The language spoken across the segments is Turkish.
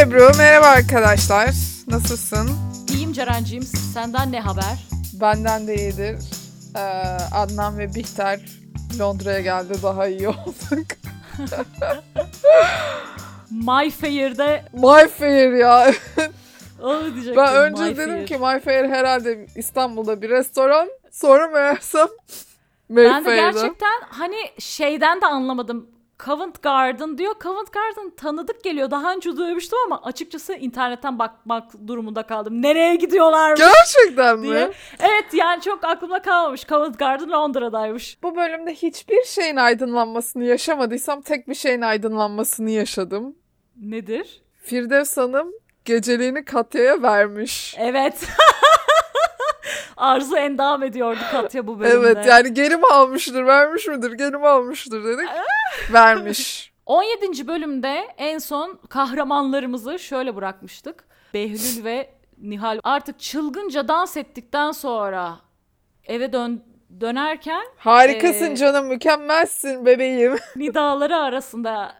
Ebru, merhaba arkadaşlar. Nasılsın? İyiyim Ceren'ciğim. Senden ne haber? Benden de iyidir. Ee, Adnan ve Bihter Londra'ya geldi, daha iyi olduk. My Fair'de My Fair ya. Onu diyecektim. Ben önce My dedim Fair. ki My Fair herhalde İstanbul'da bir restoran. Sonra meğersem ben de Mayfair'da. gerçekten hani şeyden de anlamadım. Covent Garden diyor. Covent Garden tanıdık geliyor. Daha önce duymuştum ama açıkçası internetten bakmak durumunda kaldım. Nereye gidiyorlarmış Gerçekten mi? diye. Evet yani çok aklımda kalmamış. Covent Garden Londra'daymış. Bu bölümde hiçbir şeyin aydınlanmasını yaşamadıysam tek bir şeyin aydınlanmasını yaşadım. Nedir? Firdevs Hanım geceliğini Katya'ya vermiş. Evet. Arzu endam ediyordu Katya bu bölümde. Evet yani geri mi almıştır, vermiş midir, geri mi almıştır dedik. vermiş. 17. bölümde en son kahramanlarımızı şöyle bırakmıştık. Behlül ve Nihal artık çılgınca dans ettikten sonra eve dön dönerken Harikasın Ee, canım, mükemmelsin bebeğim. nidaları arasında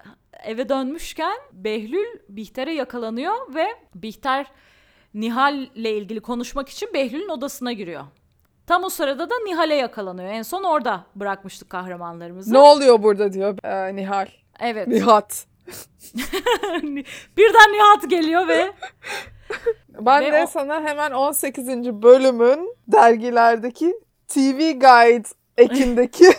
eve dönmüşken Behlül Bihter'e yakalanıyor ve Bihter Nihal'le ilgili konuşmak için Behlül'ün odasına giriyor. Tam o sırada da Nihal'e yakalanıyor. En son orada bırakmıştık kahramanlarımızı. ne oluyor burada diyor ee, Nihal. Evet. Nihat. Birden Nihat geliyor ve Ben Ve de o- sana hemen 18. bölümün dergilerdeki TV Guide ekindeki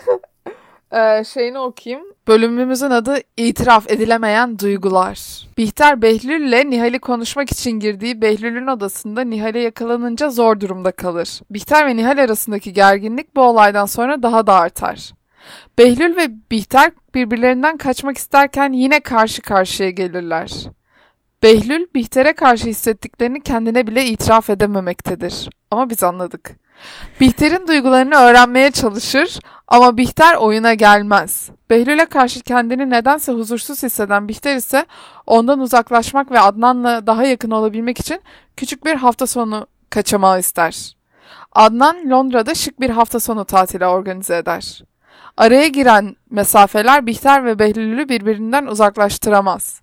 eee, şeyini okuyayım. Bölümümüzün adı İtiraf Edilemeyen Duygular. Bihter Behlül'le Nihal'i konuşmak için girdiği Behlül'ün odasında Nihal'e yakalanınca zor durumda kalır. Bihter ve Nihal arasındaki gerginlik bu olaydan sonra daha da artar. Behlül ve Bihter birbirlerinden kaçmak isterken yine karşı karşıya gelirler. Behlül, Bihter'e karşı hissettiklerini kendine bile itiraf edememektedir. Ama biz anladık. Bihter'in duygularını öğrenmeye çalışır ama Bihter oyuna gelmez. Behlül'e karşı kendini nedense huzursuz hisseden Bihter ise ondan uzaklaşmak ve Adnan'la daha yakın olabilmek için küçük bir hafta sonu kaçamağı ister. Adnan Londra'da şık bir hafta sonu tatili organize eder. Araya giren mesafeler Bihter ve Behlül'ü birbirinden uzaklaştıramaz.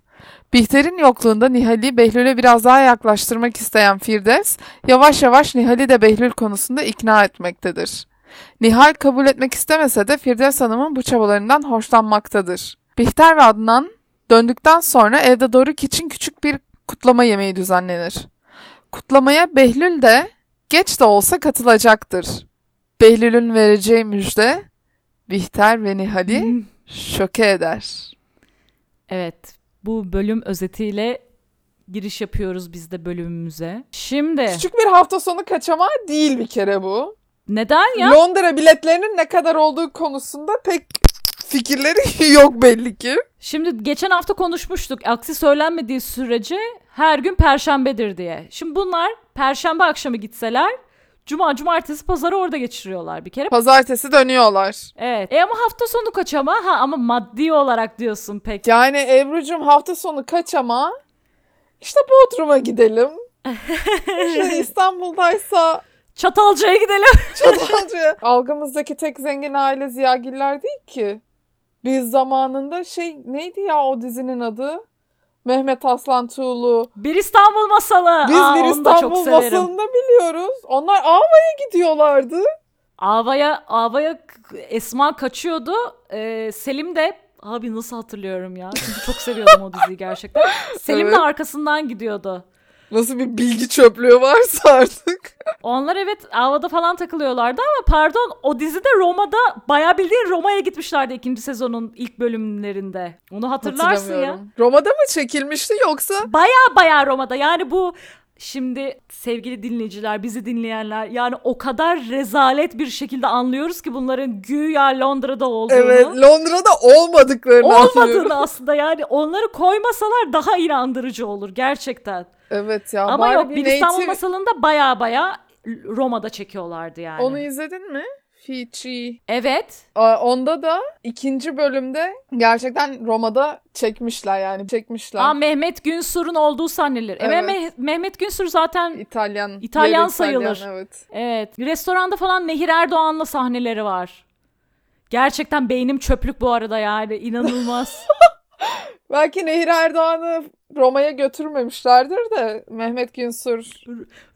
Bihter'in yokluğunda Nihal'i Behlül'e biraz daha yaklaştırmak isteyen Firdevs, yavaş yavaş Nihal'i de Behlül konusunda ikna etmektedir. Nihal kabul etmek istemese de Firdevs Hanım'ın bu çabalarından hoşlanmaktadır. Bihter ve Adnan döndükten sonra evde Doruk için küçük bir kutlama yemeği düzenlenir. Kutlamaya Behlül de geç de olsa katılacaktır. Behlül'ün vereceği müjde Bihter ve Nihal'i şoke eder. Evet, bu bölüm özetiyle giriş yapıyoruz biz de bölümümüze. Şimdi Küçük bir hafta sonu kaçamağı değil bir kere bu. neden ya? Londra biletlerinin ne kadar olduğu konusunda pek fikirleri yok belli ki. Şimdi geçen hafta konuşmuştuk. Aksi söylenmediği sürece her gün perşembedir diye. Şimdi bunlar perşembe akşamı gitseler cuma, cumartesi, pazarı orada geçiriyorlar bir kere. Pazartesi dönüyorlar. Evet. E ama hafta sonu kaçama ha ama maddi olarak diyorsun pek. Yani Ebru'cum hafta sonu kaçama işte Bodrum'a gidelim. İşte İstanbul'daysa Çatalca'ya gidelim. Çatalca'ya. Algımızdaki tek zengin aile Ziyagiller değil ki. Biz zamanında şey neydi ya o dizinin adı? Mehmet Aslan Tuğlu. Bir İstanbul masalı. Biz Aa, bir İstanbul masalında biliyoruz. Onlar Ava'ya gidiyorlardı. Ava'ya Ava'ya Esma kaçıyordu. Ee, Selim de abi nasıl hatırlıyorum ya. Çünkü çok seviyordum o diziyi gerçekten. Selim Evet. de arkasından gidiyordu. Nasıl bir bilgi çöplüğü varsa artık. Onlar evet Ava'da falan takılıyorlardı ama pardon o dizide Roma'da bayağı bildiğin Roma'ya gitmişlerdi ikinci sezonun ilk bölümlerinde. Onu hatırlarsın ya. Roma'da mı çekilmişti yoksa? Baya baya Roma'da yani bu şimdi sevgili dinleyiciler bizi dinleyenler yani o kadar rezalet bir şekilde anlıyoruz ki bunların güya Londra'da olduğunu. Evet Londra'da olmadıklarını anlıyorum. olmadığını aslında yani onları koymasalar daha inandırıcı olur gerçekten. Evet ya. Ama yok bir İstanbul native- masalında baya baya Roma'da çekiyorlardı yani. Onu izledin mi? Fiji. Evet. Onda da ikinci bölümde gerçekten Roma'da çekmişler yani çekmişler. Aa, Mehmet Günsur'un olduğu sahneler. E, Evet. Meh- Mehmet Günsur zaten İtalyan. İtalyan sayılır. evet. evet. Restoranda falan Nehir Erdoğan'la sahneleri var. Gerçekten beynim çöplük bu arada yani inanılmaz. Belki Nehir Erdoğan'ı Roma'ya götürmemişlerdir de Mehmet Günsür.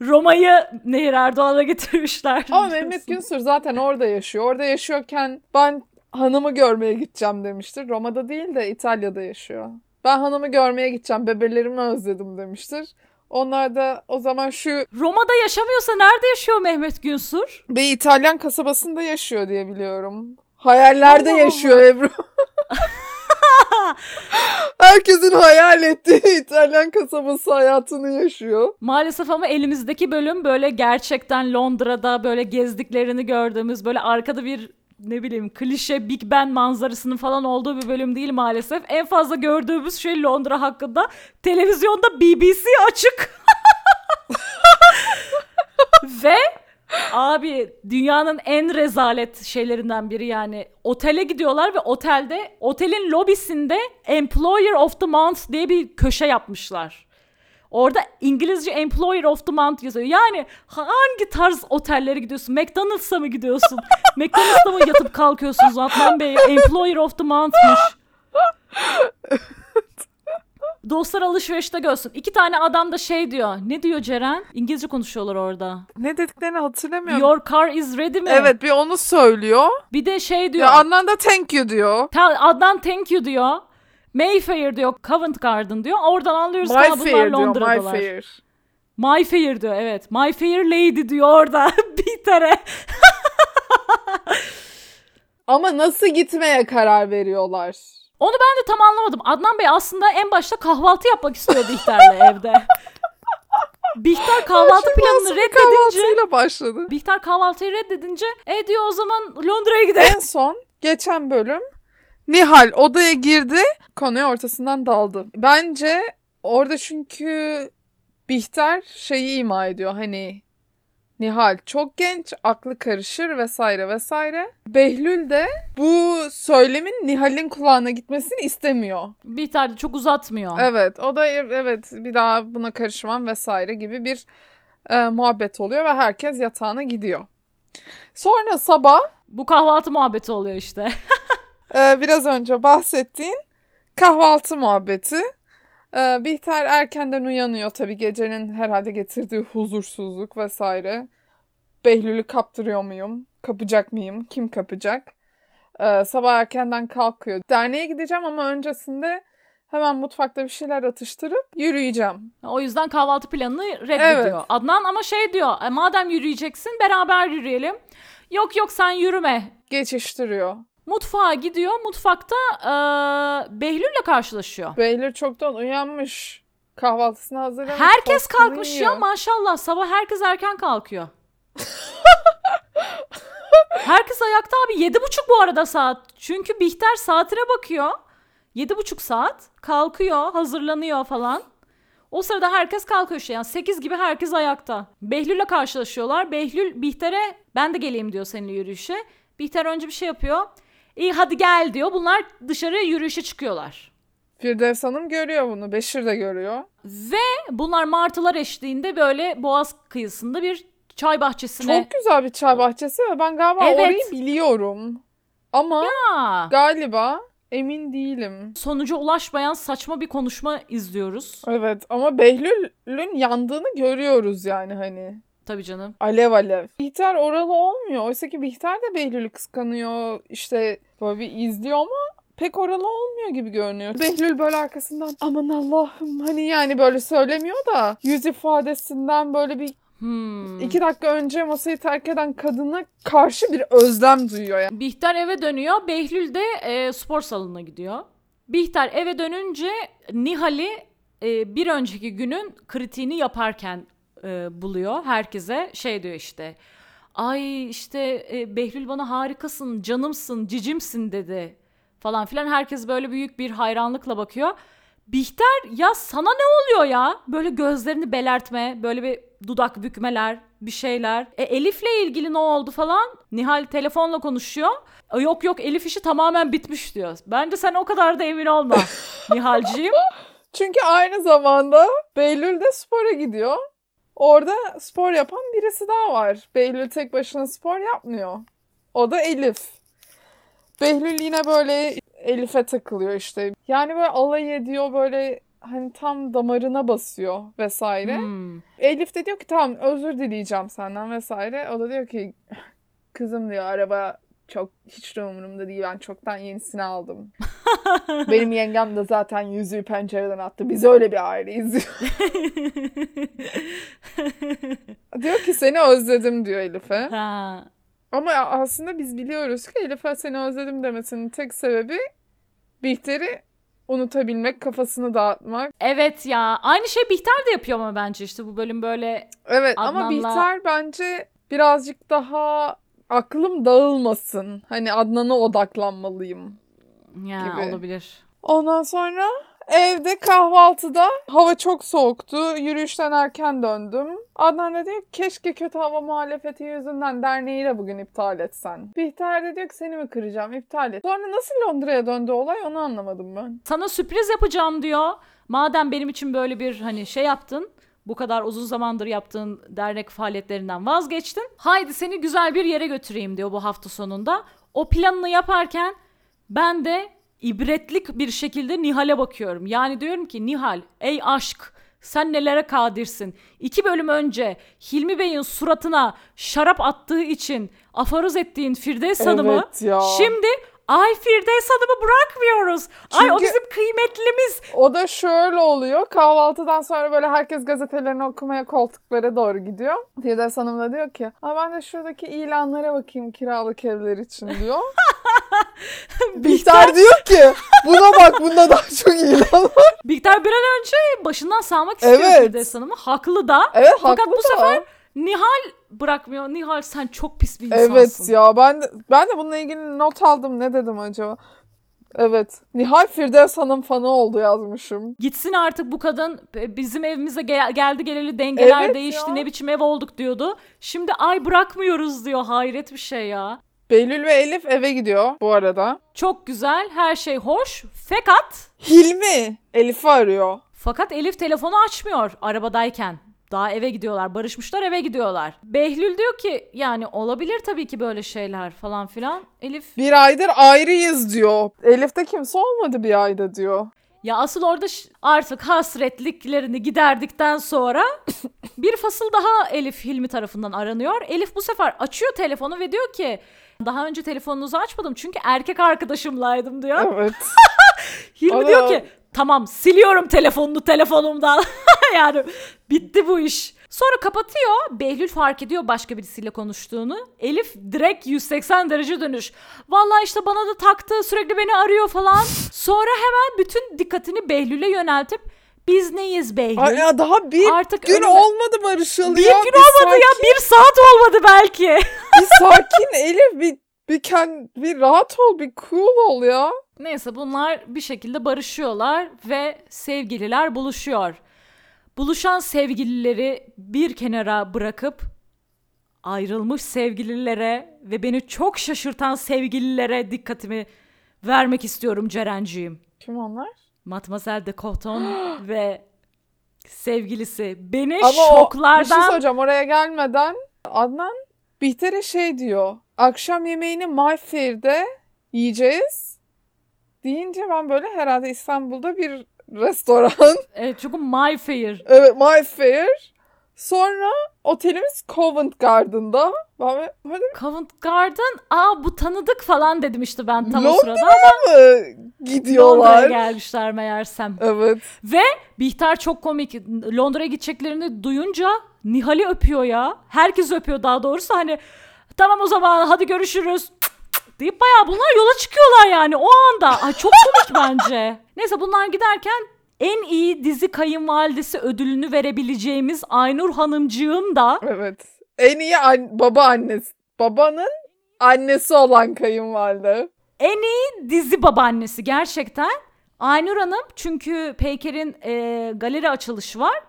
Roma'yı Nehir Erdoğan'a getirmişler. Ama Mehmet Günsür zaten orada yaşıyor. Orada yaşıyorken ben hanımı görmeye gideceğim demiştir. Roma'da değil de İtalya'da yaşıyor. Ben hanımı görmeye gideceğim, bebelerimi özledim demiştir. Onlar da o zaman şu Roma'da yaşamıyorsa nerede yaşıyor Mehmet Günsür? bir İtalyan kasabasında yaşıyor diye biliyorum. Hayallerde Allah yaşıyor Ebru. Herkesin hayal ettiği İtalyan kasabası hayatını yaşıyor. Maalesef ama elimizdeki bölüm böyle gerçekten Londra'da böyle gezdiklerini gördüğümüz böyle arkada bir ne bileyim klişe Big Ben manzarasının falan olduğu bir bölüm değil maalesef. En fazla gördüğümüz şey Londra hakkında televizyonda BBC açık. Ve abi dünyanın en rezalet şeylerinden biri yani otele gidiyorlar ve otelde otelin lobisinde Employer of the Month diye bir köşe yapmışlar. Orada İngilizce Employer of the Month yazıyor. Yani hangi tarz otellere gidiyorsun? McDonald's'a mı gidiyorsun? McDonald's'ta mı yatıp kalkıyorsunuz Adnan Bey? Employer of the Month'mış. Dostlar alışverişte görsün. İki tane adam da şey diyor. Ne diyor Ceren? İngilizce konuşuyorlar orada. Ne dediklerini hatırlamıyorum. Your car is ready mi? Evet bir onu söylüyor. Bir de şey diyor. Ya Adnan da thank you diyor. Ta- Adnan thank you diyor. Mayfair diyor. Covent Garden diyor. Oradan anlıyoruz ki ha, bunlar Mayfair diyor. Londra'dalar. Mayfair. Mayfair diyor evet. Mayfair Lady diyor orada. bir tane. Ama nasıl gitmeye karar veriyorlar? Onu ben de tam anlamadım. Adnan Bey aslında en başta kahvaltı yapmak istiyor Bihter'le evde. Bihter kahvaltı planını reddedince başladı. Bihter kahvaltıyı reddedince e diyor o zaman Londra'ya gidelim. En son geçen bölüm Nihal odaya girdi. Konuya ortasından daldı. Bence orada çünkü Bihter şeyi ima ediyor. Hani Nihal çok genç, aklı karışır vesaire vesaire. Behlül de bu söylemin Nihal'in kulağına gitmesini istemiyor. Bihter de çok uzatmıyor. Evet, o da ev- evet bir daha buna karışmam vesaire gibi bir e, muhabbet oluyor ve herkes yatağına gidiyor. Sonra sabah Bu kahvaltı muhabbeti oluyor işte. e, biraz önce bahsettiğin kahvaltı muhabbeti. E, Bihter erkenden uyanıyor tabii gecenin herhalde getirdiği huzursuzluk vesaire. Behlül'ü kaptırıyor muyum? Kapacak mıyım? Kim kapacak? E, sabah erkenden kalkıyor. Derneğe gideceğim ama öncesinde hemen mutfakta bir şeyler atıştırıp yürüyeceğim. O yüzden kahvaltı planını reddediyor. Evet. Adnan ama şey diyor. "E, madem yürüyeceksin beraber yürüyelim. Yok yok sen yürüme. Geçiştiriyor. Mutfağa gidiyor. Mutfakta e, Behlül'le karşılaşıyor. Behlül çoktan uyanmış. Kahvaltısını hazırlamış. Herkes kalkmış yiyor. ya maşallah. Sabah herkes erken kalkıyor. herkes ayakta abi. Yedi buçuk bu arada saat. Çünkü Bihter saatine bakıyor. Yedi buçuk saat. Kalkıyor, hazırlanıyor falan. O sırada herkes kalkıyor işte. Yani 8 gibi herkes ayakta. Behlül'le karşılaşıyorlar. Behlül Bihter'e ben de geleyim diyor seninle yürüyüşe. Bihter önce bir şey yapıyor. İyi hadi gel diyor. Bunlar dışarı yürüyüşe çıkıyorlar. Firdevs Hanım görüyor bunu. Beşir de görüyor. Ve bunlar martılar eşliğinde böyle boğaz kıyısında bir çay bahçesine. Çok güzel bir çay bahçesi ve ben galiba Evet. orayı biliyorum. Ama Aa, galiba emin değilim. sonuca ulaşmayan saçma bir konuşma izliyoruz. Evet ama Behlül'ün yandığını görüyoruz yani hani. Tabii canım. Alev alev. Bihter oralı olmuyor. Oysa ki Bihter de Behlül'ü kıskanıyor. İşte böyle bir izliyor ama pek oralı olmuyor gibi görünüyor. Behlül böyle arkasından aman Allah'ım hani yani böyle söylemiyor da yüz ifadesinden böyle bir Hmm. iki dakika önce masayı terk eden kadına karşı bir özlem duyuyor yani. Bihter eve dönüyor. Behlül de e, spor salonuna gidiyor. Bihter eve dönünce Nihal'i e, bir önceki günün kritiğini yaparken e, buluyor. Herkese şey diyor işte. Ay işte e, Behlül bana harikasın, canımsın, cicimsin dedi falan filan. Herkes böyle büyük bir hayranlıkla bakıyor. Bihter ya sana ne oluyor ya? Böyle gözlerini belertme, böyle bir dudak bükmeler, bir şeyler. E, Elif'le ilgili ne oldu falan? Nihal telefonla konuşuyor. E, yok yok Elif işi tamamen bitmiş diyor. Bence sen o kadar da emin olma Nihal'ciğim. Çünkü aynı zamanda Behlül de spora gidiyor. Orada spor yapan birisi daha var. Behlül tek başına spor yapmıyor. O da Elif. Behlül yine böyle Elif'e takılıyor işte. Yani böyle alay ediyor böyle hani tam damarına basıyor vesaire. Hmm. Elif de diyor ki tamam özür dileyeceğim senden vesaire. O da diyor ki kızım diyor araba çok hiç de umurumda değil. Ben çoktan yenisini aldım. Benim yengem de zaten yüzüğü pencereden attı. Biz öyle bir aileyiz diyor. ki seni özledim diyor Elif'e. ha. Ama aslında biz biliyoruz ki Elif'e seni özledim demesinin tek sebebi Bihter'i unutabilmek, kafasını dağıtmak. Evet ya. Aynı şey Bihter de yapıyor ama bence işte bu bölüm böyle Evet ama Adnan'la- Bihter bence birazcık daha aklım dağılmasın. Hani Adnan'a odaklanmalıyım. ya Gibi. olabilir. Ondan sonra evde kahvaltıda hava çok soğuktu. Yürüyüşten erken döndüm. Adnan da diyor keşke kötü hava muhalefeti yüzünden derneği de bugün iptal etsen. Bihter de diyor ki seni mi kıracağım iptal et. Sonra nasıl Londra'ya döndü olay onu anlamadım ben. Sana sürpriz yapacağım diyor. Madem benim için böyle bir hani şey yaptın. Bu kadar uzun zamandır yaptığın dernek faaliyetlerinden vazgeçtin. Haydi seni güzel bir yere götüreyim diyor bu hafta sonunda. O planını yaparken ben de ibretlik bir şekilde Nihal'e bakıyorum. Yani diyorum ki Nihal ey aşk sen nelere kadirsin. İki bölüm önce Hilmi Bey'in suratına şarap attığı için afarız ettiğin Firdevs Hanım'ı ya. şimdi ay Firdevs Hanım'ı bırakmıyoruz. Ay o Çünkü- bizim kıymetlimiz. O da şöyle oluyor. Kahvaltıdan sonra böyle herkes gazetelerini okumaya koltuklara doğru gidiyor. Firdevs Hanım da diyor ki Aa, ben de şuradaki ilanlara bakayım kiralık evler için diyor. Bihter diyor ki buna bak bunda daha çok ilan var. Bihter bir an önce başından salmak istiyor Evet. Firdevs Hanım'ı. Haklı da. Evet Fakat haklı bu da. sefer Nihal bırakmıyor. Nihal sen çok pis bir insansın. Evet ya ben de, ben de bununla ilgili not aldım. Ne dedim acaba? Evet. Nihal Firdevs Hanım fanı oldu yazmışım. Gitsin artık bu kadın bizim evimize gel- geldi geleli dengeler Evet değişti ya. ne biçim ev olduk diyordu. Şimdi ay bırakmıyoruz diyor. Hayret bir şey ya. Behlül ve Elif eve gidiyor bu arada. Çok güzel her şey hoş fakat Hilmi Elif'i arıyor. fakat Elif telefonu açmıyor arabadayken. Daha eve gidiyorlar. Barışmışlar eve gidiyorlar. Behlül diyor ki yani olabilir tabii ki böyle şeyler falan filan. Elif Bir aydır ayrıyız diyor. Elif'te kimse olmadı bir ayda diyor. Ya asıl orada ş- artık hasretliklerini giderdikten sonra bir fasıl daha Elif Hilmi tarafından aranıyor. Elif bu sefer açıyor telefonu ve diyor ki daha önce telefonunuzu açmadım çünkü erkek arkadaşımlaydım diyor. Evet. Hilmi Ana. diyor ki tamam siliyorum telefonunu telefonumdan. yani bitti bu iş. Sonra kapatıyor. Behlül fark ediyor başka birisiyle konuştuğunu. Elif direkt 180 derece dönüş. Vallahi işte bana da taktı sürekli beni arıyor falan. Sonra hemen bütün dikkatini Behlül'e yöneltip biz neyiz Behlül? Ay ya daha bir Artık gün önüme- olmadı barışalı bir ya. gün olmadı ya sakin, bir saat olmadı belki. Bir sakin Elif bir bir, kend, bir rahat ol bir cool ol ya. Neyse bunlar bir şekilde barışıyorlar ve sevgililer buluşuyor. Buluşan sevgilileri bir kenara bırakıp ayrılmış sevgililere ve beni çok şaşırtan sevgililere dikkatimi vermek istiyorum Cerenciğim. Kim onlar? Matmazel de Coton ve sevgilisi beni Ama o, bir şey şoklardan oraya gelmeden Adnan Bihter'e şey diyor. Akşam yemeğini Mayfair'de yiyeceğiz. Deyince ben böyle herhalde İstanbul'da bir restoran. Evet, çünkü My Fair. evet Mayfair. Sonra otelimiz Covent Garden'da. Ben hadi Covent Garden. Aa bu tanıdık falan dedim işte ben tam o Londra sırada ama mı gidiyorlar? Londra'ya gelmişler meğersem. Evet. Ve Bihter çok komik. Londra'ya gideceklerini duyunca Nihal'i öpüyor ya. Herkes öpüyor daha doğrusu. Hani tamam o zaman hadi görüşürüz deyip bayağı bunlar yola çıkıyorlar yani o anda. Ay çok komik bence. Neyse bunlar giderken en iyi dizi kayınvalidesi ödülünü verebileceğimiz Aynur Hanımcığım da Evet. En iyi an- baba annesi. Babanın annesi olan kayınvalide. en iyi dizi babaannesi gerçekten. Aynur Hanım çünkü Peyker'in e, galeri açılışı var.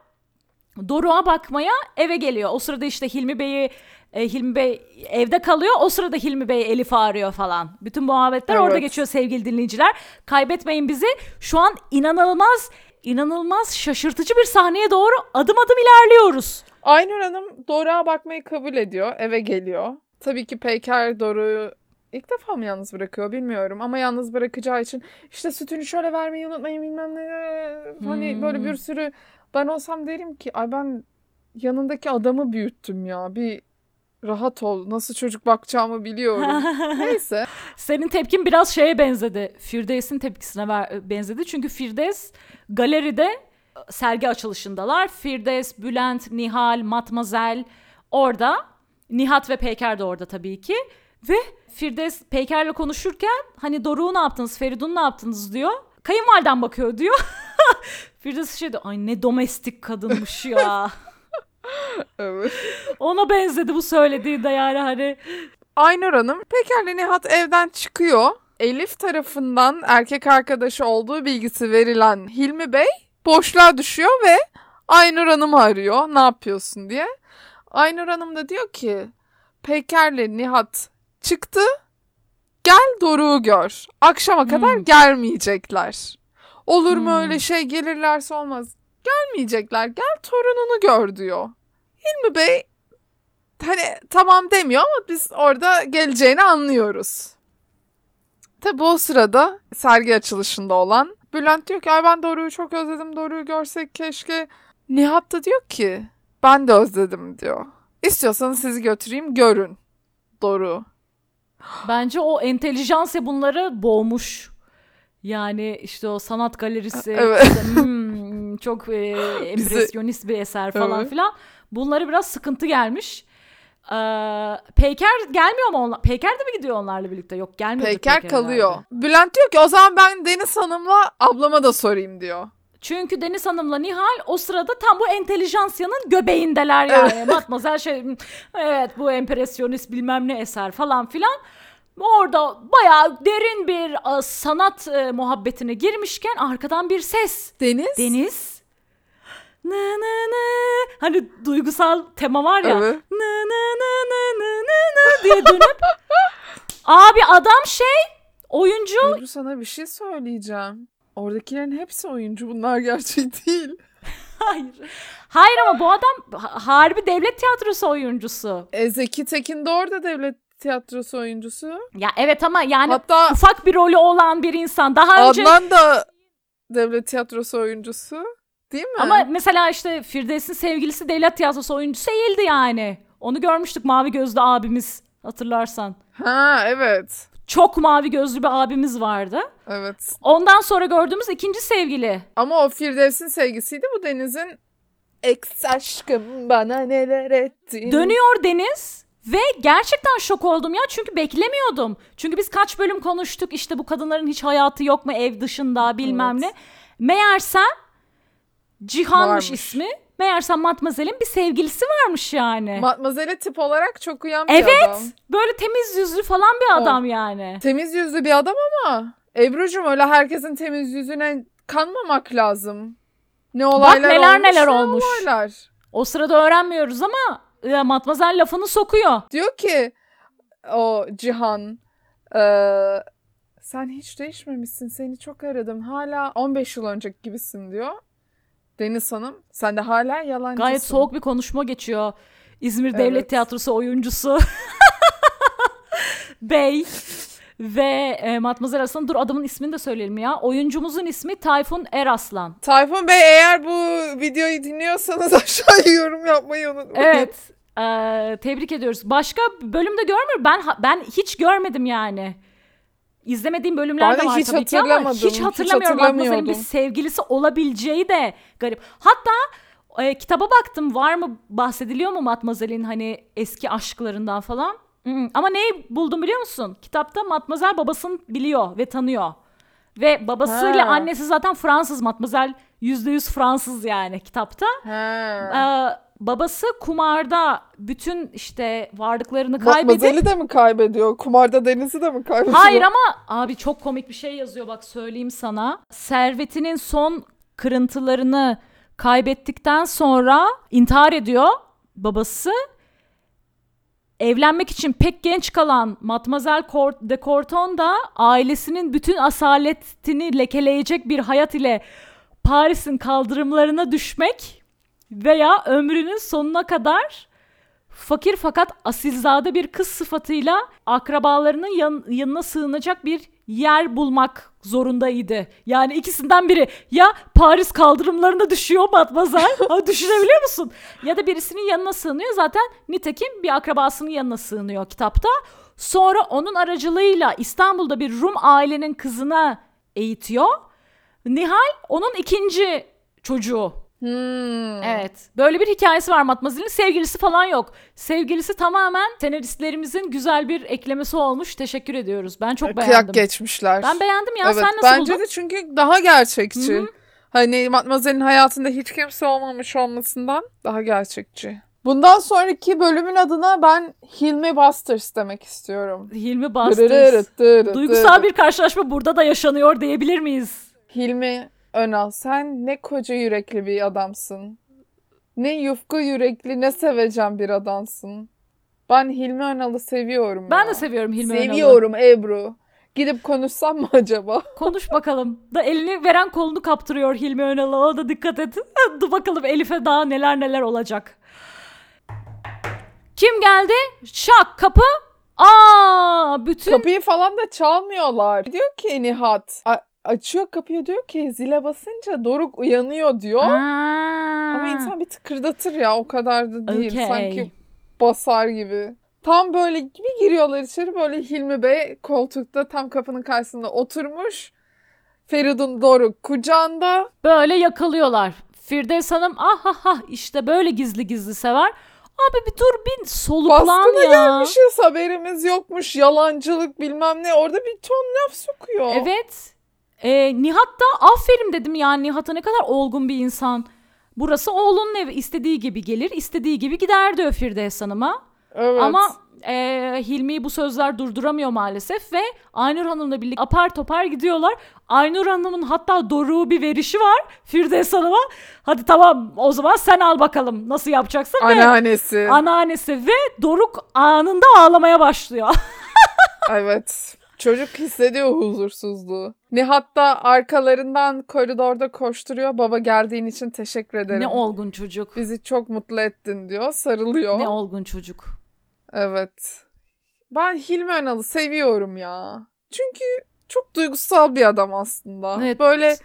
Doruk'a bakmaya eve geliyor. O sırada işte Hilmi Bey'i e, Hilmi Bey evde kalıyor. O sırada Hilmi Bey Elif'i arıyor falan. Bütün muhabbetler Evet. orada geçiyor sevgili dinleyiciler. Kaybetmeyin bizi. Şu an inanılmaz inanılmaz şaşırtıcı bir sahneye doğru adım adım ilerliyoruz. Aynur Hanım Doruk'a bakmayı kabul ediyor. Eve geliyor. Tabii ki Peyker Doruk'u ilk defa mı yalnız bırakıyor bilmiyorum ama yalnız bırakacağı için işte sütünü şöyle vermeyi unutmayın bilmem ne hani Hmm. böyle bir sürü ben olsam derim ki ay ben yanındaki adamı büyüttüm ya bir rahat ol nasıl çocuk bakacağımı biliyorum. Neyse. Senin tepkin biraz şeye benzedi. Firdevs'in tepkisine benzedi. Çünkü Firdevs galeride e, sergi açılışındalar. Firdevs, Bülent, Nihal, Matmazel orada. Nihat ve Peyker de orada tabii ki. Ve Firdevs Peyker'le konuşurken hani Doruk'u ne yaptınız, Feridun'u ne yaptınız diyor. Kayınvaliden bakıyor diyor. Firdevs şey diyor. Ay ne domestik kadınmış ya. Evet. Ona benzedi bu söylediği de yani hani. Aynur Hanım Peker'le Nihat evden çıkıyor. Elif tarafından erkek arkadaşı olduğu bilgisi verilen Hilmi Bey boşluğa düşüyor ve Aynur Hanım'ı arıyor ne yapıyorsun diye. Aynur Hanım da diyor ki Peker'le Nihat çıktı gel Doruk'u gör. Akşama kadar Hmm. gelmeyecekler. Olur mu Hmm. öyle şey gelirlerse olmaz. Gelmeyecekler gel torununu gör diyor. Hilmi Bey hani tamam demiyor ama biz orada geleceğini anlıyoruz. Tabi o sırada sergi açılışında olan Bülent diyor ki ay ben Doruk'u çok özledim Doruk'u görsek keşke. Nihat da diyor ki ben de özledim diyor. İstiyorsanız sizi götüreyim görün Doruk'u. Bence o entelijansı bunları boğmuş. Yani işte o sanat galerisi Evet. işte, hmm, çok e, empresyonist bir eser falan Evet. filan. Bunlara biraz sıkıntı gelmiş. Ee, Peyker gelmiyor mu onlar? Peyker de mi gidiyor onlarla birlikte? Yok gelmiyor. Peyker kalıyor. Bülent diyor ki o zaman ben Deniz Hanım'la ablama da sorayım diyor. Çünkü Deniz Hanım'la Nihal o sırada tam bu entelijansiyanın göbeğindeler yani. Matmazel şey evet bu empresyonist bilmem ne eser falan filan. Orada bayağı derin bir sanat e, muhabbetine girmişken arkadan bir ses. Deniz? Deniz. Nı nı nı. Hani duygusal tema var ya. Evet. Nı nı nı nı nı nı nı diye dönüp. Abi adam şey oyuncu Ebru sana bir şey söyleyeceğim. Oradakilerin hepsi oyuncu bunlar gerçek değil. Hayır. Hayır ama bu adam ha- harbi devlet tiyatrosu oyuncusu. E, Zeki Tekin de orada devlet tiyatrosu oyuncusu. Ya evet ama yani Hatta ufak bir rolü olan bir insan. Daha önce Adnan da devlet tiyatrosu oyuncusu. Değil mi? ama mesela işte Firdevs'in sevgilisi devlet tiyatrosu oyuncusu değildi yani. Onu görmüştük mavi gözlü abimiz hatırlarsan. Ha evet. Çok mavi gözlü bir abimiz vardı. Evet. Ondan sonra gördüğümüz ikinci sevgili. Ama o Firdevs'in sevgisiydi. Bu Deniz'in ex aşkım bana neler ettin. Dönüyor Deniz ve gerçekten şok oldum ya çünkü beklemiyordum. Çünkü biz kaç bölüm konuştuk işte bu kadınların hiç hayatı yok mu ev dışında bilmem Evet. ne. Meğersem Cihan'mış Varmış. ismi. Meğersem Matmazel'in bir sevgilisi varmış yani. Matmazel'e tip olarak çok uyan bir evet adam. böyle temiz yüzlü falan bir adam yani. Temiz yüzlü bir adam ama Ebru'cum öyle herkesin temiz yüzüne kanmamak lazım. Ne olaylar neler olmuş, neler ne olmuş. olaylar. O sırada öğrenmiyoruz ama e, Matmazel lafını sokuyor. Diyor ki o Cihan eee, sen hiç değişmemişsin seni çok aradım hala 15 yıl önceki gibisin diyor. Deniz Hanım sen de hala yalancısın. Gayet soğuk bir konuşma geçiyor. İzmir Evet. Devlet Tiyatrosu oyuncusu Bey ve e, Matmazel Aslan. Dur adamın ismini de söyleyelim ya. Oyuncumuzun ismi Tayfun Eraslan. Tayfun Bey eğer bu videoyu dinliyorsanız aşağıya yorum yapmayı unutmayın. Evet. e, tebrik ediyoruz. Başka bölümde görmüyor. Ben ben hiç görmedim yani. İzlemediğim bölümler Ben de var hiç tabii ki ama hiç hatırlamıyorum. Matmazel'in bir sevgilisi olabileceği de garip. Hatta e, kitaba baktım var mı bahsediliyor mu Matmazel'in hani eski aşklarından falan. Hmm, Ama neyi buldum biliyor musun? Kitapta Matmazel babasını biliyor ve tanıyor. Ve babasıyla Ha. annesi zaten Fransız. Matmazel %100 Fransız yani kitapta. Ha. Ee, babası kumarda bütün işte varlıklarını kaybedip Matmazel'i de mi kaybediyor? Kumarda Deniz'i de mi kaybediyor? Hayır ama abi çok komik bir şey yazıyor bak söyleyeyim sana. Servetinin son kırıntılarını kaybettikten sonra intihar ediyor babası. Evlenmek için pek genç kalan Matmazel de Corton da ailesinin bütün asaletini lekeleyecek bir hayat ile Paris'in kaldırımlarına düşmek veya ömrünün sonuna kadar fakir fakat asilzade bir kız sıfatıyla akrabalarının yan- yanına sığınacak bir yer bulmak zorundaydı. Yani ikisinden biri ya Paris kaldırımlarına düşüyor Matmazel. ha, düşünebiliyor musun? Ya da birisinin yanına sığınıyor. Zaten nitekim bir akrabasının yanına sığınıyor kitapta. Sonra onun aracılığıyla İstanbul'da bir Rum ailenin kızına eğitiyor. Nihal onun ikinci çocuğu. Hmm. Evet. Böyle bir hikayesi var Matmazel'in. Sevgilisi falan yok. Sevgilisi tamamen senaristlerimizin güzel bir eklemesi olmuş. Teşekkür ediyoruz. Ben çok beğendim. Kıyak geçmişler. Ben beğendim ya. evet, Sen nasıl bence buldun? de çünkü daha gerçekçi. Hani Matmazel'in hayatında hiç kimse olmamış olmasından daha gerçekçi. Bundan sonraki bölümün adına ben Hilmi Busters demek istiyorum. Hilmi dırırıt, Duygusal bir karşılaşma burada da yaşanıyor diyebilir miyiz? Hilmi Önal sen ne koca yürekli bir adamsın. Ne yufka yürekli ne sevecen bir adamsın. Ben Hilmi Önal'ı seviyorum Ben ya. de seviyorum Hilmi Önal'ı. Seviyorum Ebru. Gidip konuşsam mı acaba? Konuş bakalım. Da elini veren kolunu kaptırıyor Hilmi Önal'a. Ona da dikkat et. Dur bakalım Elif'e daha neler neler olacak. Kim geldi? Şak kapı. Aa bütün Kapıyı falan da çalmıyorlar. Diyor ki Nihat. a- açıyor kapıyı diyor ki zile basınca Doruk uyanıyor diyor. Aa. Ama insan bir tıkırdatır ya o kadar da değil. Okey. Sanki basar gibi. Tam böyle bir giriyorlar içeri böyle Hilmi Bey koltukta tam kapının karşısında oturmuş. Feridun Doruk kucağında. Böyle yakalıyorlar. Firdevs Hanım ah ah ah işte böyle gizli gizli sever. Abi bir dur bir soluklan Baskına ya. gelmişiz haberimiz yokmuş yalancılık bilmem ne. Orada bir ton laf sokuyor. Evet. Ee, Nihat da aferin dedim yani Nihat'a ne kadar olgun bir insan. Burası oğlunun evi istediği gibi gelir istediği gibi gider diyor Firdevs Hanım'a. Evet. Ama e, Hilmi'yi bu sözler durduramıyor maalesef ve Aynur Hanım'la birlikte apar topar gidiyorlar. Aynur Hanım'ın hatta Doruk'u bir verişi var Firdevs Hanım'a. Hadi tamam o zaman sen al bakalım nasıl yapacaksın ve Anneannesi. anneannesi ve Doruk anında ağlamaya başlıyor. Evet. Çocuk hissediyor huzursuzluğu. Nihat da arkalarından koridorda koşturuyor. Baba geldiğin için teşekkür ederim. ne olgun çocuk. Bizi çok mutlu ettin diyor. Sarılıyor. Ne olgun çocuk. Evet. Ben Hilmi Önal'ı seviyorum ya. Çünkü çok duygusal bir adam aslında. Evet. Böyle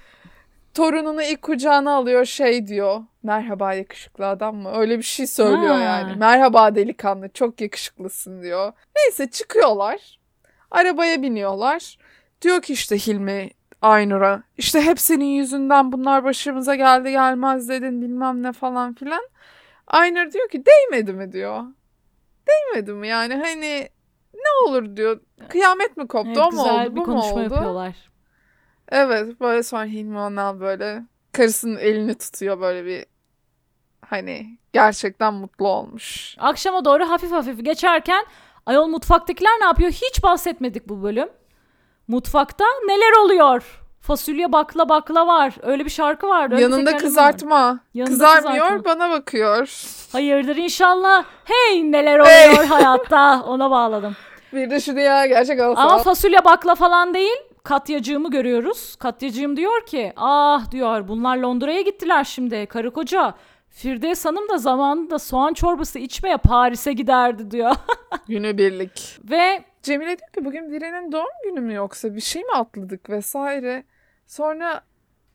torununu ilk kucağına alıyor şey diyor. Merhaba yakışıklı adam mı? Öyle bir şey söylüyor Ha. yani. Merhaba delikanlı çok yakışıklısın diyor. Neyse çıkıyorlar. Arabaya biniyorlar. Diyor ki işte Hilmi Aynur'a işte hep senin yüzünden bunlar başımıza geldi gelmez dedin bilmem ne falan filan. Aynur diyor ki değmedi mi diyor. Değmedi mi yani hani ne olur diyor. Kıyamet mi koptu Evet, o mu oldu bu mu konuşma oldu? yapıyorlar. Evet böyle sonra Hilmi Önal böyle karısının elini tutuyor böyle bir hani gerçekten mutlu olmuş. Akşama doğru hafif hafif geçerken ayol mutfaktakiler ne yapıyor? Hiç bahsetmedik bu bölüm. Mutfakta neler oluyor? Fasulye bakla bakla var. Öyle bir şarkı vardı. öyle Yanında kızartma. Yanında Kızarmıyor kızartma. bana bakıyor. Hayırdır inşallah. Hey neler oluyor hayatta. Ona bağladım. Bir de şu dünya gerçek olsa. Ama fasulye bakla falan değil. Katyacığımı görüyoruz. Katyacığım diyor ki ah diyor bunlar Londra'ya gittiler şimdi karı koca. Firdevs Hanım da zamanında soğan çorbası içmeye Paris'e giderdi diyor. Günübirlik. Ve Cemile diyor ki bugün Diren'in doğum günü mü yoksa bir şey mi atladık vesaire. Sonra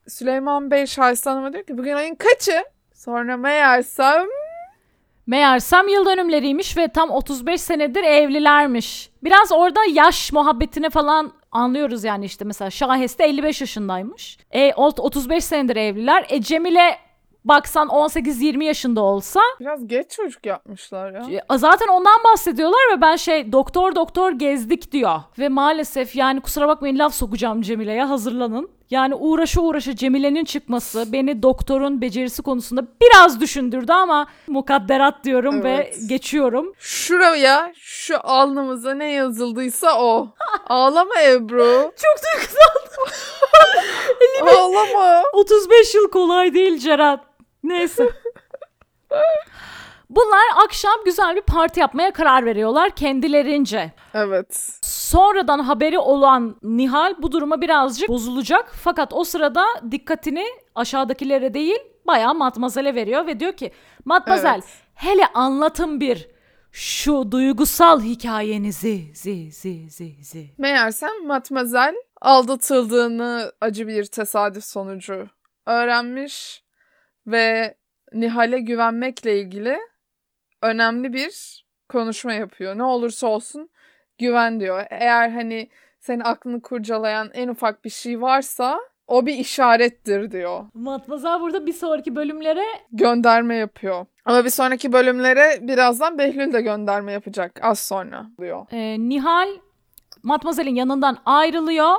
Süleyman Bey Şahiste Hanım'a diyor ki bugün ayın kaçı? Sonra meğersem Meğersem yıl dönümleriymiş ve tam 35 senedir evlilermiş. Biraz orada yaş muhabbetini falan anlıyoruz yani işte mesela Şaheste 55 yaşındaymış. E, ot- 35 senedir evliler. E Cemile baksan 18-20 yaşında olsa biraz geç çocuk yapmışlar ya. e, zaten ondan bahsediyorlar ve ben şey doktor doktor gezdik diyor. Ve maalesef yani kusura bakmayın laf sokacağım Cemile'ye hazırlanın. Yani uğraşı uğraşı Cemile'nin çıkması beni doktorun becerisi konusunda biraz düşündürdü ama mukadderat diyorum ve Evet. geçiyorum. Şuraya şu alnımıza ne yazıldıysa o. Ağlama Ebru. Çok duygusal. Ağlama. 35 yıl kolay değil Ceren. Neyse. Bunlar akşam güzel bir parti yapmaya karar veriyorlar kendilerince. Evet. Sonradan haberi olan Nihal bu duruma birazcık bozulacak. Fakat o sırada dikkatini aşağıdakilere değil bayağı Matmazel'e veriyor ve diyor ki Matmazel Evet. hele anlatın bir. şu duygusal hikayenizi zi zi zi zi. Meğersem Matmazel aldatıldığını acı bir tesadüf sonucu öğrenmiş ve Nihal'e güvenmekle ilgili önemli bir konuşma yapıyor. Ne olursa olsun güven diyor. Eğer hani senin aklını kurcalayan en ufak bir şey varsa o bir işarettir diyor. Matmazel burada bir sonraki bölümlere Gönderme yapıyor. Ama bir sonraki bölümlere birazdan Behlül de gönderme yapacak az sonra diyor. e, Nihal Matmazel'in yanından ayrılıyor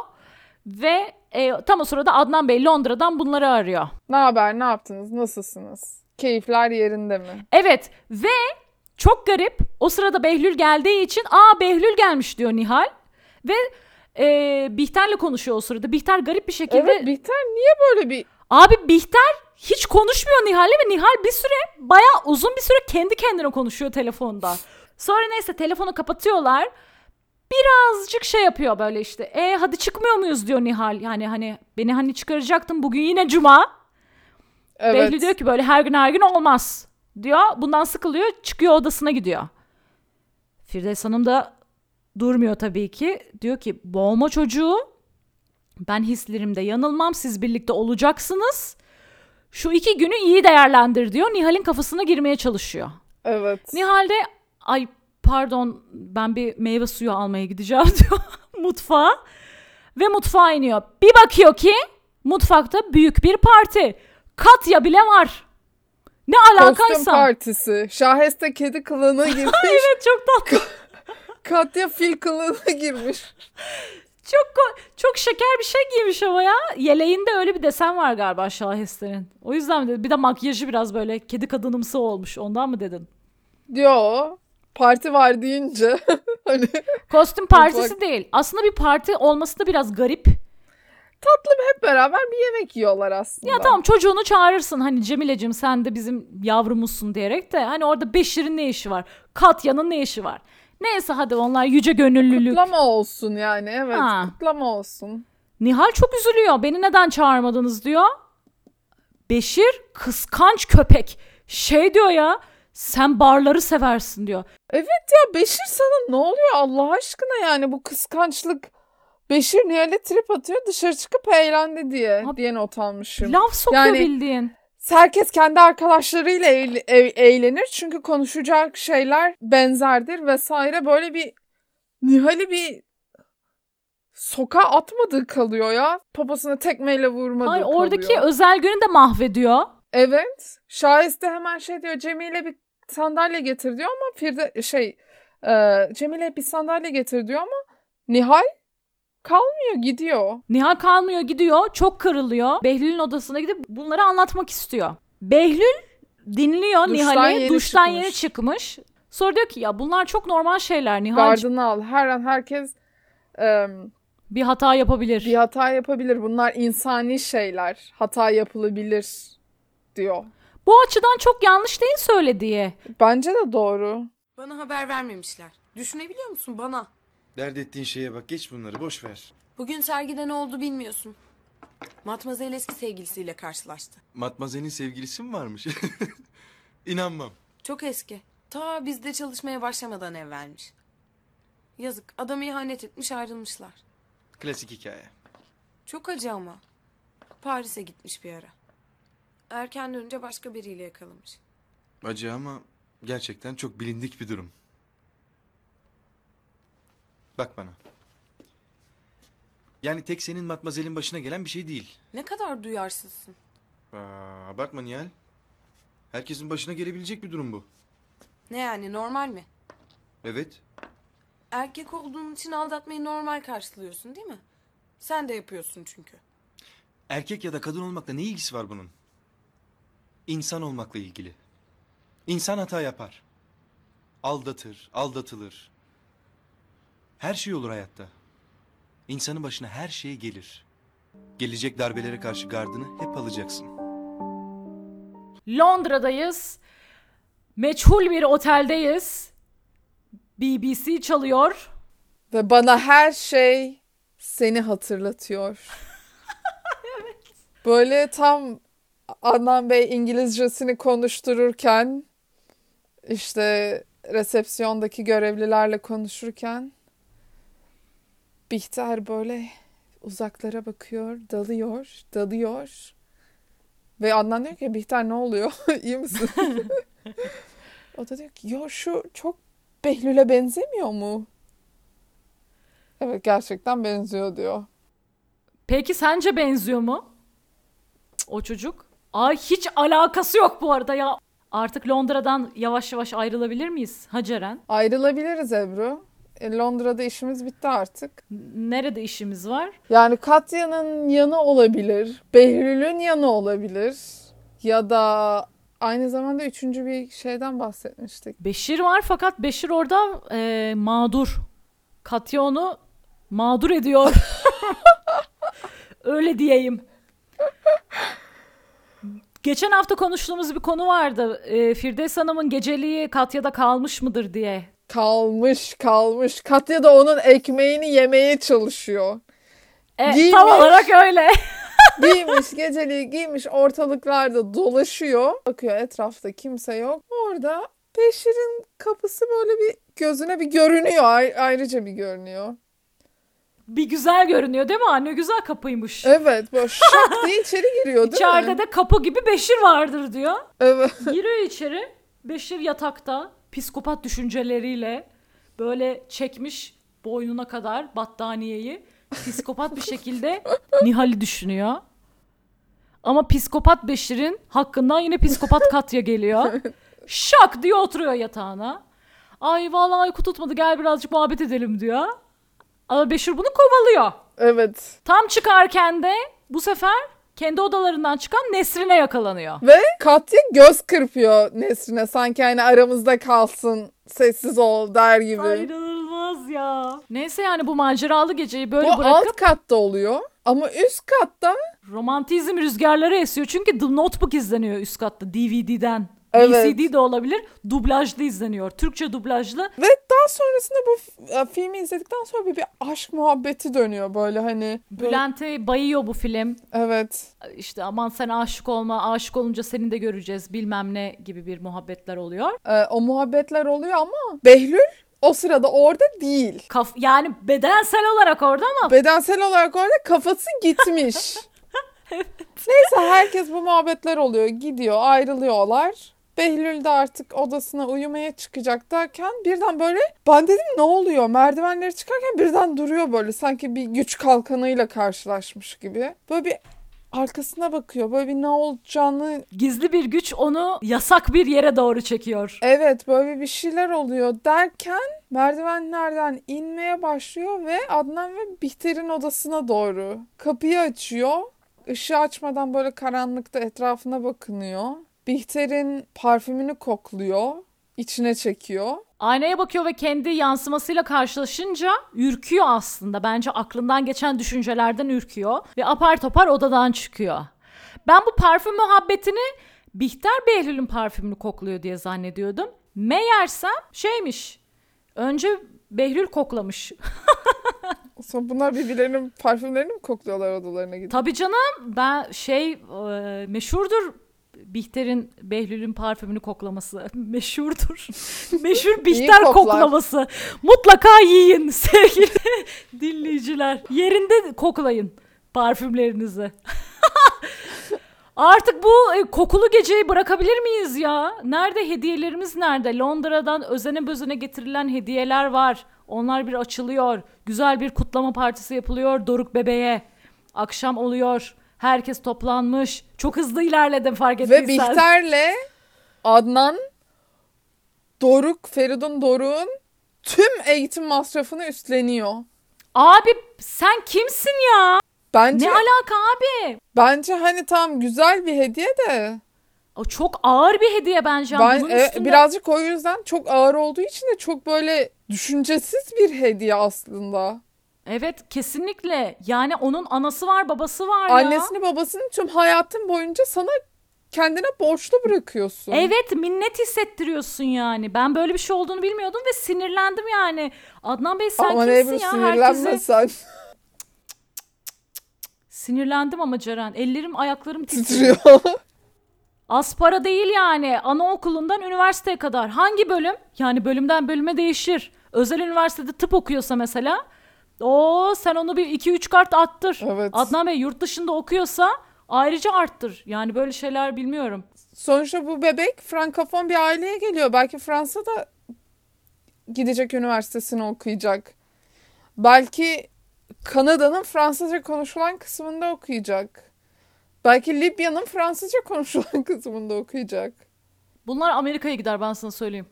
ve e, tam o sırada Adnan Bey Londra'dan bunları arıyor. Ne haber, ne yaptınız, nasılsınız? Keyifler yerinde mi? Evet ve çok garip o sırada Behlül geldiği için aa Behlül gelmiş diyor Nihal ve e, Bihter'le konuşuyor o sırada. Bihter garip bir şekilde Evet Bihter niye böyle bir... Abi Bihter hiç konuşmuyor Nihal'le ve Nihal bir süre bayağı uzun bir süre kendi kendine konuşuyor telefonda. Sonra neyse telefonu kapatıyorlar. Birazcık şey yapıyor böyle işte. E hadi çıkmıyor muyuz diyor Nihal. Yani hani beni hani çıkaracaktın bugün yine cuma. Evet. Behlül diyor ki böyle her gün her gün olmaz diyor. Bundan sıkılıyor çıkıyor odasına gidiyor. Firdevs Hanım da durmuyor tabii ki. Diyor ki boğma çocuğu ben hislerimde yanılmam siz birlikte olacaksınız. Şu iki günü iyi değerlendir diyor. Nihal'in kafasına girmeye çalışıyor. Evet. Nihal de ay pardon ben bir meyve suyu almaya gideceğim diyor mutfağa. Ve mutfağa iniyor. Bir bakıyor ki mutfakta büyük bir parti. Katya bile var. Ne Kostüm alakaysa. partisi. Şaheste kedi kılığına girmiş. Evet çok tatlı. Katya fil kılığına girmiş. Çok çok şeker bir şey giymiş ama ya. Yeleğinde öyle bir desen var galiba Şaheste'nin. O yüzden mi dedin? Bir de makyajı biraz böyle kedi kadınımsı olmuş. Ondan mı dedin? Diyor. Parti var deyince. hani Kostüm partisi Mutfak- değil. Aslında bir parti olması da biraz garip. tatlı hep beraber bir yemek yiyorlar aslında. Ya tamam çocuğunu çağırırsın hani Cemile'cim sen de bizim yavrumuzsun diyerek de hani orada Beşir'in ne işi var? Katya'nın ne işi var? Neyse hadi onlar yüce gönüllülük. Kutlama olsun yani evet. Ha. Kutlama olsun. Nihal çok üzülüyor. Beni neden çağırmadınız diyor. Beşir kıskanç köpek. Şey diyor ya sen barları seversin diyor. Evet ya Beşir sana ne oluyor Allah aşkına yani bu kıskançlık. Beşir Nihal'e trip atıyor dışarı çıkıp eğlendi diye Abi- diye not almışım. Laf sokuyor Yani- bildiğin. Herkes kendi arkadaşlarıyla eğl- e- eğlenir çünkü konuşacak şeyler benzerdir vesaire böyle bir Nihal'i bir sokağa atmadığı kalıyor ya. Babasına tekmeyle vurmadığı Hayır, kalıyor. oradaki özel günü de mahvediyor. Evet. Şahiste hemen şey diyor Cemile bir sandalye getir diyor ama Firde şey e, Cemile bir sandalye getir diyor ama Nihal kalmıyor gidiyor. Nihal kalmıyor gidiyor çok kırılıyor. Behlül'ün odasına gidip bunları anlatmak istiyor. Behlül dinliyor Duştan Nihal'i yeni duştan çıkmış. yeni çıkmış. Sonra diyor ki ya bunlar çok normal şeyler Nihal Gardını al. Her an herkes e, bir hata yapabilir. bir hata yapabilir. Bunlar insani şeyler. Hata yapılabilir diyor. Bu açıdan çok yanlış değil söylediği. Bence de doğru. Bana haber vermemişler. Düşünebiliyor musun bana? Dert ettiğin şeye bak geç bunları boş ver. Bugün sergide ne oldu bilmiyorsun. Matmazel eski sevgilisiyle karşılaştı. Matmazel'in sevgilisi mi varmış? İnanmam. Çok eski. Ta bizde çalışmaya başlamadan evlenmiş. Yazık adamı ihanet etmiş ayrılmışlar. Klasik hikaye. Çok acı ama. Paris'e gitmiş bir ara. Erken dönünce başka biriyle yakalamış. Acı ama gerçekten çok bilindik bir durum. Bak bana. Yani tek senin Matmazel'in başına gelen bir şey değil. Ne kadar duyarsızsın. Aa, bakma Nihal. Herkesin başına gelebilecek bir durum bu. Ne yani normal mi? Evet. Erkek olduğun için aldatmayı normal karşılıyorsun değil mi? Sen de yapıyorsun çünkü. Erkek ya da kadın olmakla ne ilgisi var bunun? İnsan olmakla ilgili. İnsan hata yapar. Aldatır, aldatılır. Her şey olur hayatta. İnsanın başına her şey gelir. Gelecek darbelere karşı gardını hep alacaksın. Londra'dayız. Meçhul bir oteldeyiz. BBC çalıyor. Ve bana her şey seni hatırlatıyor. Böyle tam Adnan Bey İngilizcesini konuştururken işte resepsiyondaki görevlilerle konuşurken Bihter böyle uzaklara bakıyor, dalıyor, dalıyor. Ve Adnan diyor ki Bihter ne oluyor? İyi misin? o da diyor ki yo şu çok Behlül'e benzemiyor mu? Evet gerçekten benziyor diyor. Peki sence benziyor mu? O çocuk. Ay hiç alakası yok bu arada ya. Artık Londra'dan yavaş yavaş ayrılabilir miyiz Haceren? Ayrılabiliriz Ebru. E, Londra'da işimiz bitti artık. Nerede işimiz var? Yani Katya'nın yanı olabilir. Behlül'ün yanı olabilir. Ya da aynı zamanda üçüncü bir şeyden bahsetmiştik. Beşir var fakat Beşir orada e, mağdur. Katya onu mağdur ediyor. Öyle diyeyim. Geçen hafta konuştuğumuz bir konu vardı. E, Firdevs Hanım'ın geceliği Katya'da kalmış mıdır diye. Kalmış kalmış. Katya da onun ekmeğini yemeye çalışıyor. E, Giymiş. tam olarak öyle. Giymiş geceliği giymiş ortalıklarda dolaşıyor. Bakıyor etrafta kimse yok. Orada Beşir'in kapısı böyle bir gözüne bir görünüyor. Ay- ayrıca bir görünüyor. Bir güzel görünüyor değil mi? Anne güzel kapıymış. Evet böyle şak diye içeri giriyor değil İçeride mi? de kapı gibi Beşir vardır diyor. Evet. Giriyor içeri. Beşir yatakta psikopat düşünceleriyle böyle çekmiş boynuna kadar battaniyeyi psikopat bir şekilde Nihal'i düşünüyor. Ama psikopat Beşir'in hakkından yine psikopat Katya geliyor. Şak diye oturuyor yatağına. Ay vallahi uyku tutmadı gel birazcık muhabbet edelim diyor. Ama Beşir bunu kovalıyor. Evet. Tam çıkarken de bu sefer kendi odalarından çıkan Nesrin'e yakalanıyor. Ve Katya göz kırpıyor Nesrin'e. Sanki hani aramızda kalsın, sessiz ol der gibi. Ay inanılmaz ya. Neyse yani bu maceralı geceyi böyle Bu bırakıp alt katta oluyor. Ama üst katta romantizm rüzgarları esiyor. Çünkü The Notebook izleniyor üst katta DVD'den. Evet. VCD de olabilir. Dublajlı izleniyor. Türkçe dublajlı. ve daha sonrasında bu f- e, filmi izledikten sonra bir, bir aşk muhabbeti dönüyor böyle hani. böyle- Bülent'e bayıyor bu film. Evet. İşte aman sen aşık olma, aşık olunca seni de göreceğiz bilmem ne gibi bir muhabbetler oluyor. E, o muhabbetler oluyor ama Behlül o sırada orada değil. Kaf yani bedensel olarak orada ama Bedensel olarak orada kafası gitmiş. Neyse herkes bu muhabbetler oluyor. Gidiyor ayrılıyorlar. Behlül de artık odasına uyumaya çıkacak derken birden böyle ben dedim ne oluyor? Merdivenleri çıkarken birden duruyor böyle sanki bir güç kalkanıyla karşılaşmış gibi. Böyle bir arkasına bakıyor. Böyle bir ne olacağını gizli bir güç onu yasak bir yere doğru çekiyor. evet böyle bir şeyler oluyor derken merdivenlerden inmeye başlıyor ve Adnan ve Bihter'in odasına doğru kapıyı açıyor. Işığı açmadan böyle karanlıkta etrafına bakınıyor. Bihter'in parfümünü kokluyor. içine çekiyor. Aynaya bakıyor ve kendi yansımasıyla karşılaşınca ürküyor aslında. Bence aklından geçen düşüncelerden ürküyor ve apar topar odadan çıkıyor. Ben bu parfüm muhabbetini Bihter Behlül'ün parfümünü kokluyor diye zannediyordum. Meğersem şeymiş. Önce Behlül koklamış. Sonra bunlar birbirlerinin parfümlerini mi kokluyorlar odalarına gidip? Tabii canım ben şey e, meşhurdur Bihter'in Behlül'ün parfümünü koklaması. Meşhurdur. Meşhur Bihter koklaması. Mutlaka yiyin sevgili dinleyiciler. Yerinde koklayın parfümlerinizi. Artık bu e, kokulu geceyi bırakabilir miyiz ya? Nerede hediyelerimiz nerede? Londra'dan özene bözene getirilen hediyeler var. Onlar bir açılıyor. Güzel bir kutlama partisi yapılıyor Doruk bebeğe. Akşam oluyor. Herkes toplanmış. Çok hızlı ilerledim fark Ve ettiysen. Bihter'le Adnan Doruk, Feridun Doruk'un tüm eğitim masrafını üstleniyor. Abi sen kimsin ya? Bence Ne alaka abi? bence hani tam güzel bir hediye de O çok ağır bir hediye bence. ben Bunun e, üstünde- birazcık o yüzden çok ağır olduğu için de çok böyle düşüncesiz bir hediye aslında. Evet kesinlikle. Yani onun anası var babası var ya. Annesini babasını tüm hayatın boyunca sana kendine borçlu bırakıyorsun. Evet minnet hissettiriyorsun yani. Ben böyle bir şey olduğunu bilmiyordum ve sinirlendim yani. Adnan Bey sen Ama kimsin Ebru ya? sinirlenme Herkese... sen. Sinirlendim ama Ceren. Ellerim ayaklarım titriyor. Titriyor. Az para değil yani. Anaokulundan üniversiteye kadar. Hangi bölüm? Yani bölümden bölüme değişir. Özel üniversitede tıp okuyorsa mesela. O sen onu bir 2-3 kart arttır. Evet. Adnan Bey yurt dışında okuyorsa ayrıca arttır. Yani böyle şeyler bilmiyorum. Sonuçta bu bebek frankofon bir aileye geliyor. Belki Fransa'da gidecek üniversitesini okuyacak. Belki Kanada'nın Fransızca konuşulan kısmında okuyacak. Belki Libya'nın Fransızca konuşulan kısmında okuyacak. Bunlar Amerika'ya gider ben sana söyleyeyim.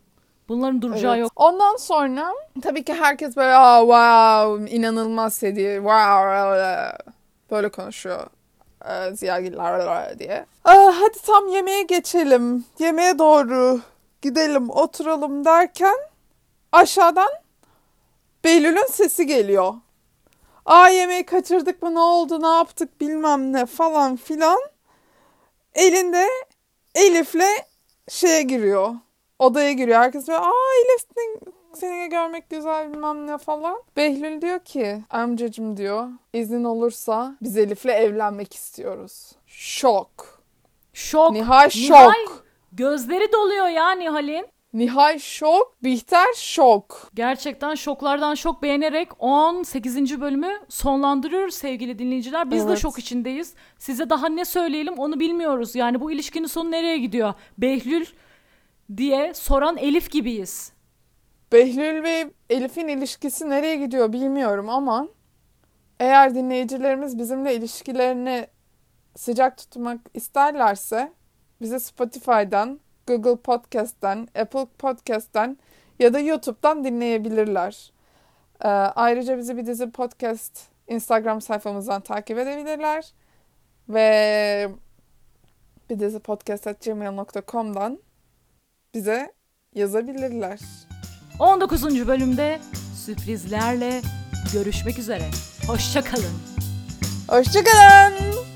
Bunların duracağı Evet. yok. Ondan sonra tabii ki herkes böyle Aa, wow inanılmaz seviye wow böyle konuşuyor e, ziyagiller diye. Aa, hadi tam yemeğe geçelim. Yemeğe doğru gidelim oturalım derken aşağıdan Behlül'ün sesi geliyor. Aa yemeği kaçırdık mı ne oldu ne yaptık bilmem ne falan filan. Elinde Elif'le şeye giriyor. Odaya giriyor. Herkes böyle aa Elif seni, görmek güzel bilmem ne falan. Behlül diyor ki amcacım diyor izin olursa biz Elif'le evlenmek istiyoruz. Şok. Şok. Nihal şok. Nihal gözleri doluyor ya Nihal'in. Nihal şok. Bihter şok. Gerçekten şoklardan şok beğenerek 18. bölümü sonlandırıyoruz sevgili dinleyiciler. Biz de Evet. şok içindeyiz. Size daha ne söyleyelim onu bilmiyoruz. Yani bu ilişkinin sonu nereye gidiyor? Behlül diye soran Elif gibiyiz. Behlül ve Elif'in ilişkisi nereye gidiyor bilmiyorum ama eğer dinleyicilerimiz bizimle ilişkilerini sıcak tutmak isterlerse bize Spotify'dan, Google Podcast'ten, Apple Podcast'ten ya da YouTube'dan dinleyebilirler. Ee, ayrıca bizi bir dizi podcast Instagram sayfamızdan takip edebilirler. Ve bir dizi podcast.gmail.com'dan bize yazabilirler. 19. bölümde sürprizlerle görüşmek üzere. Hoşçakalın. Hoşçakalın.